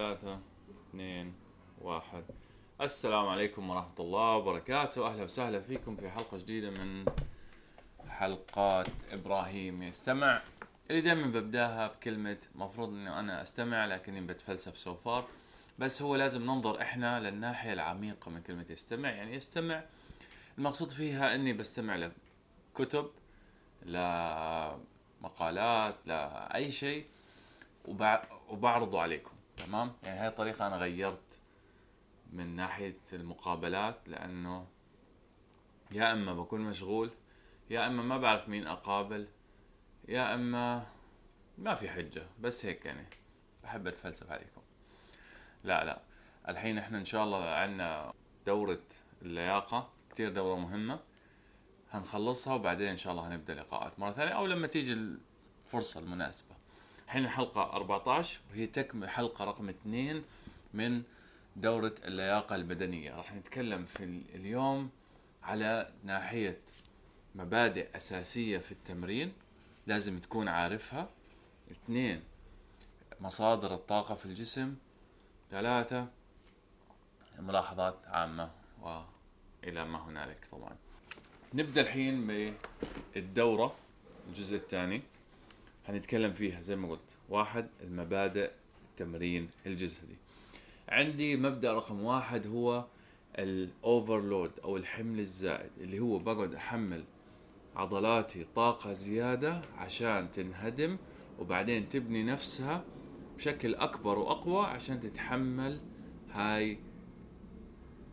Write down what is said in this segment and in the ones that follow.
ثلاثة اثنين واحد. السلام عليكم ورحمة الله وبركاته. أهلا وسهلا فيكم في حلقة جديدة من حلقات إبراهيم يستمع. اللي دائما ببداها بكلمة مفروض إنه أنا أستمع لكني بتفلسف سو فار بس هو لازم ننظر إحنا للناحية العميقة من كلمة يستمع. يعني يستمع المقصود فيها إني بستمع لكتب لمقالات لأي شيء وبع- وبعرضه عليكم. تمام؟ يعني هاي الطريقة أنا غيرت من ناحية المقابلات لأنه يا إما بكون مشغول يا إما ما بعرف مين أقابل يا إما ما في حجة. بس هيك يعني بحب أتفلسف عليكم. لا لا. الحين إحنا إن شاء الله عندنا دورة اللياقة كتير دورة مهمة. هنخلصها وبعدين إن شاء الله هنبدأ لقاءات مرة ثانية أو لما تيجي الفرصة المناسبة. الحين الحلقة 14 وهي تكمل حلقة رقم 2 من دورة اللياقة البدنية. راح نتكلم في ال- اليوم على ناحية مبادئ أساسية في التمرين لازم تكون عارفها. اثنين مصادر الطاقة في الجسم. ثلاثة ملاحظات عامة وإلى ما هنالك طبعا. نبدأ الحين بالدورة الجزء الثاني. هنتكلم فيها زي ما قلت. واحد المبادئ التمرين الجسدي. عندي مبدأ رقم واحد هو الاوفرلود أو الحمل الزائد اللي هو بقعد أحمل عضلاتي طاقة زيادة عشان تنهدم وبعدين تبني نفسها بشكل أكبر وأقوى عشان تتحمل هاي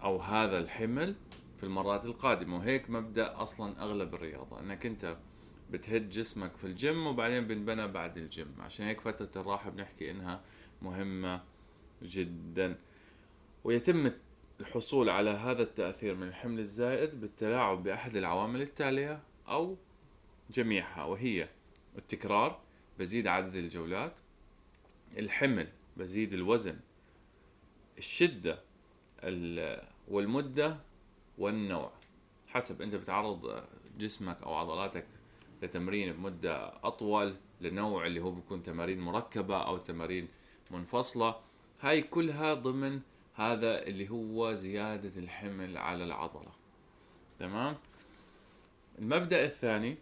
أو هذا الحمل في المرات القادمة. وهيك مبدأ أصلا أغلب الرياضة. إنك أنت بتهد جسمك في الجيم وبعدين بنبنى بعد الجيم. عشان هيك فترة الراحة بنحكي إنها مهمة جدا. ويتم الحصول على هذا التأثير من الحمل الزائد بالتلاعب بأحد العوامل التالية أو جميعها وهي التكرار بزيد عدد الجولات الحمل بزيد الوزن الشدة ال- والمدة والنوع. حسب أنت بتعرض جسمك أو عضلاتك لتمرين بمدة أطول لنوع اللي هو بيكون تمارين مركبة أو تمارين منفصلة. هاي كلها ضمن هذا اللي هو زيادة الحمل على العضلة. تمام؟ المبدأ الثاني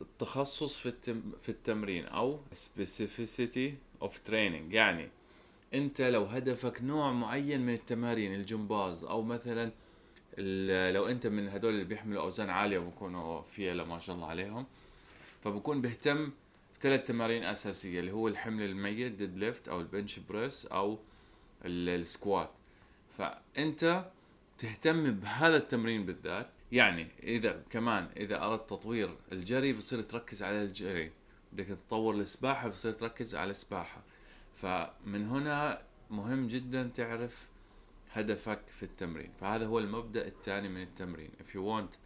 التخصص في التم في التمرين أو specificity of training. يعني أنت لو هدفك نوع معين من التمارين الجمباز أو مثلا لو انت من هدول اللي بيحملوا أوزان عالية وبكونوا فيلا ما شاء الله عليهم فبكون بيهتم بثلاث تمارين أساسية اللي هو الحمل الميت deadlift أو ال bench press أو ال- ال squat فأنت تهتم بهذا التمرين بالذات. يعني إذا كمان إذا أردت تطوير الجري بتصير تركز على الجري. بدك تطور السباحة بتصير تركز على السباحة. فمن هنا مهم جدا تعرف هدفك في التمرين. فهذا هو المبدأ الثاني من التمرين. If you want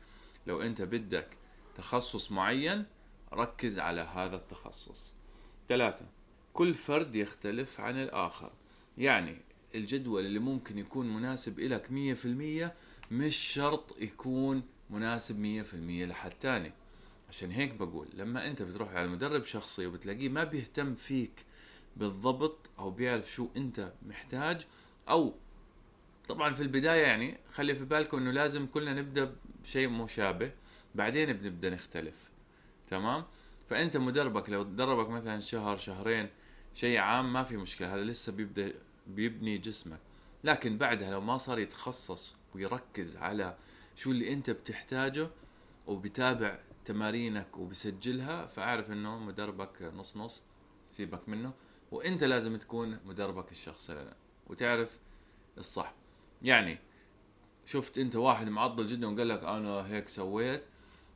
لو أنت بدك تخصص معين ركز على هذا التخصص. ثلاثة كل فرد يختلف عن الآخر. يعني الجدول اللي ممكن يكون مناسب إلك مية في المية مش شرط يكون مناسب مية في المية لحد تاني. عشان هيك بقول لما أنت بتروح على مدرب شخصي وبتلاقيه ما بيهتم فيك بالضبط أو بيعرف شو أنت محتاج أو طبعا في البداية يعني خلي في بالكم إنه لازم كلنا نبدأ بشيء مشابه بعدين بنبدا نختلف. تمام؟ فأنت مدربك لو دربك مثلا شهر شهرين شيء عام ما في مشكلة هذا لسه بيبدأ بيبني جسمك. لكن بعدها لو ما صار يتخصص ويركز على شو اللي أنت بتحتاجه وبيتابع تمارينك وبسجلها فأعرف إنه مدربك نص نص سيبك منه. وأنت لازم تكون مدربك الشخصي وتعرف الصح. يعني شفت انت واحد معضل جدا وقال لك أنا هيك سويت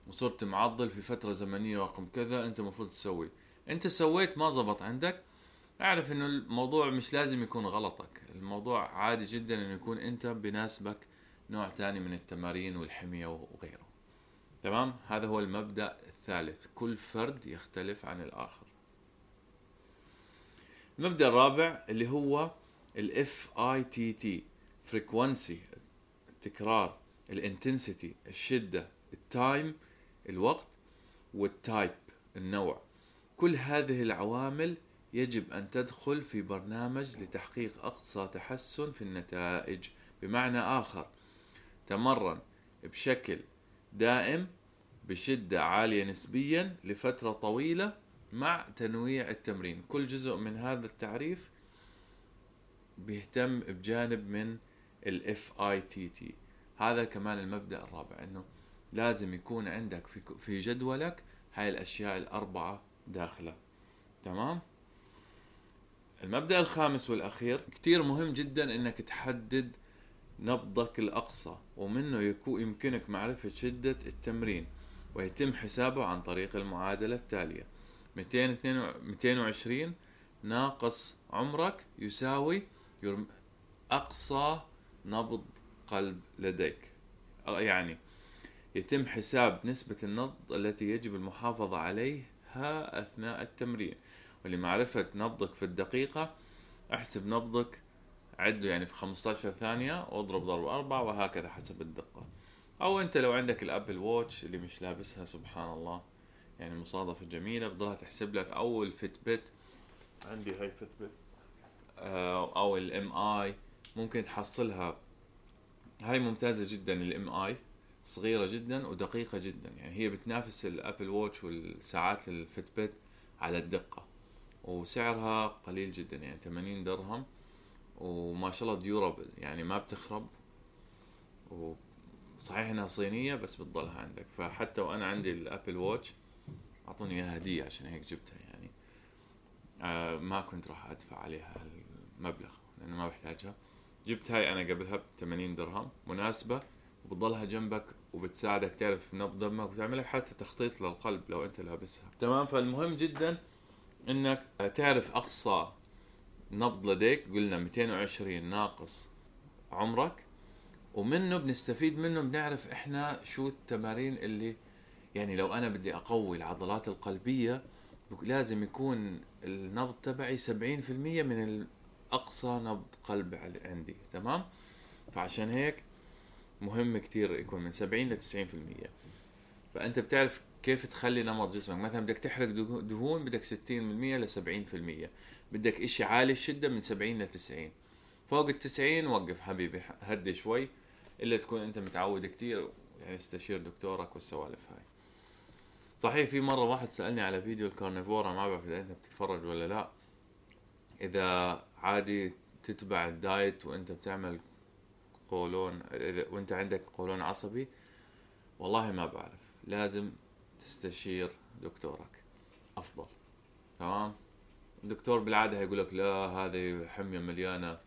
وصرت معضل في فترة زمنية رقم كذا انت المفروض تسوي. انت سويت ما زبط عندك. اعرف انه الموضوع مش لازم يكون غلطك. الموضوع عادي جدا انه يكون انت بناسبك نوع تاني من التمارين والحمية وغيره. تمام؟ هذا هو المبدأ الثالث. كل فرد يختلف عن الآخر. المبدأ الرابع اللي هو ال FITT frequency التكرار ال intensity الشدة ال time الوقت وال type النوع. كل هذه العوامل يجب أن تدخل في برنامج لتحقيق أقصى تحسن في النتائج. بمعنى آخر تمرن بشكل دائم بشدة عالية نسبيا لفترة طويلة مع تنويع التمرين. كل جزء من هذا التعريف بيهتم بجانب من ال FITT هذا كمان المبدأ الرابع إنه لازم يكون عندك في في جدولك هاي الأشياء الأربعة داخلة. تمام؟ المبدأ الخامس والأخير كتير مهم جدا إنك تحدد نبضك الأقصى ومنه يكون يمكنك معرفة شدة التمرين ويتم حسابه عن طريق المعادلة التالية. 220 ناقص عمرك يساوي أقصى نبض قلب لديك. يعني يتم حساب نسبة النبض التي يجب المحافظة عليها أثناء التمرين. ولمعرفة نبضك في الدقيقة احسب نبضك عده يعني في 15 ثانية واضرب ضرب أربعة وهكذا حسب الدقة. أو أنت لو عندك الأبل ووتش اللي مش لابسها سبحان الله. يعني مصادفة جميلة بضلها تحسب لك أو بيت عندي هاي Fitbit آه، أو ال Mi ممكن تحصلها. هاي ممتازة جدا ال Mi صغيرة جدا ودقيقة جدا. يعني هي بتنافس ال Apple Watch والساعات ال Fitbit على الدقة. وسعرها قليل جدا يعني 80 درهم. وما شاء الله durable يعني ما بتخرب. وصحيح إنها صينية بس بتضلها عندك. فحتى وأنا عندي ال Apple Watch أعطوني إياها هدية عشان هيك جبتها يعني. آه ما كنت راح أدفع عليها المبلغ لأنه ما بحتاجها. جبت هاي أنا قبلها ب 80 درهم مناسبة وبتضلها جنبك وبتساعدك تعرف نبض دمك وتعمل لك حتى تخطيط للقلب لو أنت لابسها. تمام؟ فالمهم جدا إنك تعرف أقصى نبض لديك قلنا 220 ناقص عمرك ومنه بنستفيد منه بنعرف إحنا شو التمارين اللي يعني لو أنا بدي أقوي العضلات القلبية لازم يكون النبض تبعي 70% من أقصى نبض قلب عندي تمام؟ فعشان هيك مهم كتير يكون من 70 ل 90% فأنت بتعرف كيف تخلي نمط جسمك. مثلا بدك تحرق دهون بدك 60% ل 70% بدك إشي عالي الشدة من 70 ل 90 فوق ال 90 وقف حبيبي هدي شوي إلا تكون أنت متعود كتير يعني استشير دكتورك والسوالف هاي. صحيح في مرة واحد سألني على فيديو الكارنيفورا ما بعرف إذا أنت بتتفرج ولا لا. إذا عادي تتبع الدايت وانت بتعمل قولون وانت عندك قولون عصبي والله ما بعرف. لازم تستشير دكتورك. أفضل. تمام؟ الدكتور بالعادة هيقول لك لا هذه حمية مليانة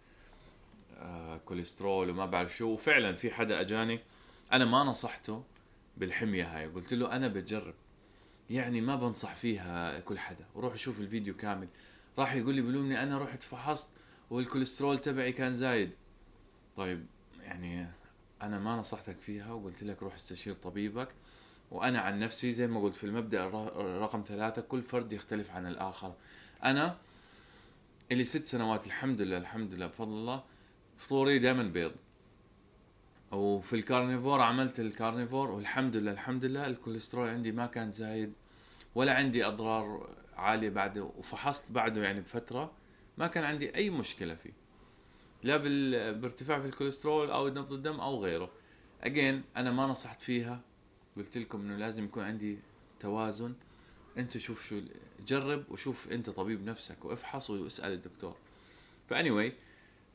آه كوليسترول وما بعرف شو. وفعلا في حدا أجاني أنا ما نصحته بالحمية هاي. قلت له أنا بجرب. يعني ما بنصح فيها كل حدا. وروح شوف الفيديو كامل. راح يقول لي بلومني أنا رحت فحصت والكوليسترول تبعي كان زايد. طيب يعني أنا ما نصحتك فيها وقلت لك روح استشير طبيبك. وأنا عن نفسي زي ما قلت في المبدأ رقم ثلاثة كل فرد يختلف عن الآخر. أنا اللي ست سنوات الحمد لله الحمد لله بفضل الله فطوري دائما بيض. وفي ال carnivore عملت ال carnivore والحمد لله الحمد لله الكوليسترول عندي ما كان زايد. ولا عندي أضرار عالية بعده وفحصت بعده يعني بفترة ما كان عندي أي مشكلة فيه. لا بارتفاع في الكوليسترول أو نبض الدم أو غيره. again أنا ما نصحت فيها. قلت لكم إنه لازم يكون عندي توازن. أنت شوف شو جرب وشوف أنت طبيب نفسك وافحص واسأل الدكتور. فاني واي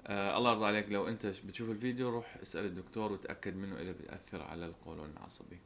آه الله يرضى عليك. لو أنت بتشوف الفيديو روح اسأل الدكتور وتأكد منه إذا بيأثر على القولون العصبي.